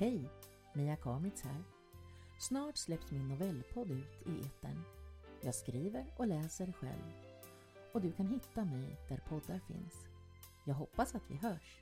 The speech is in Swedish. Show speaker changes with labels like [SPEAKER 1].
[SPEAKER 1] Hej! Mia Kamitz här. Snart släpps min novellpodd ut i etern. Jag skriver och läser själv. Och du kan hitta mig där poddar finns. Jag hoppas att vi hörs.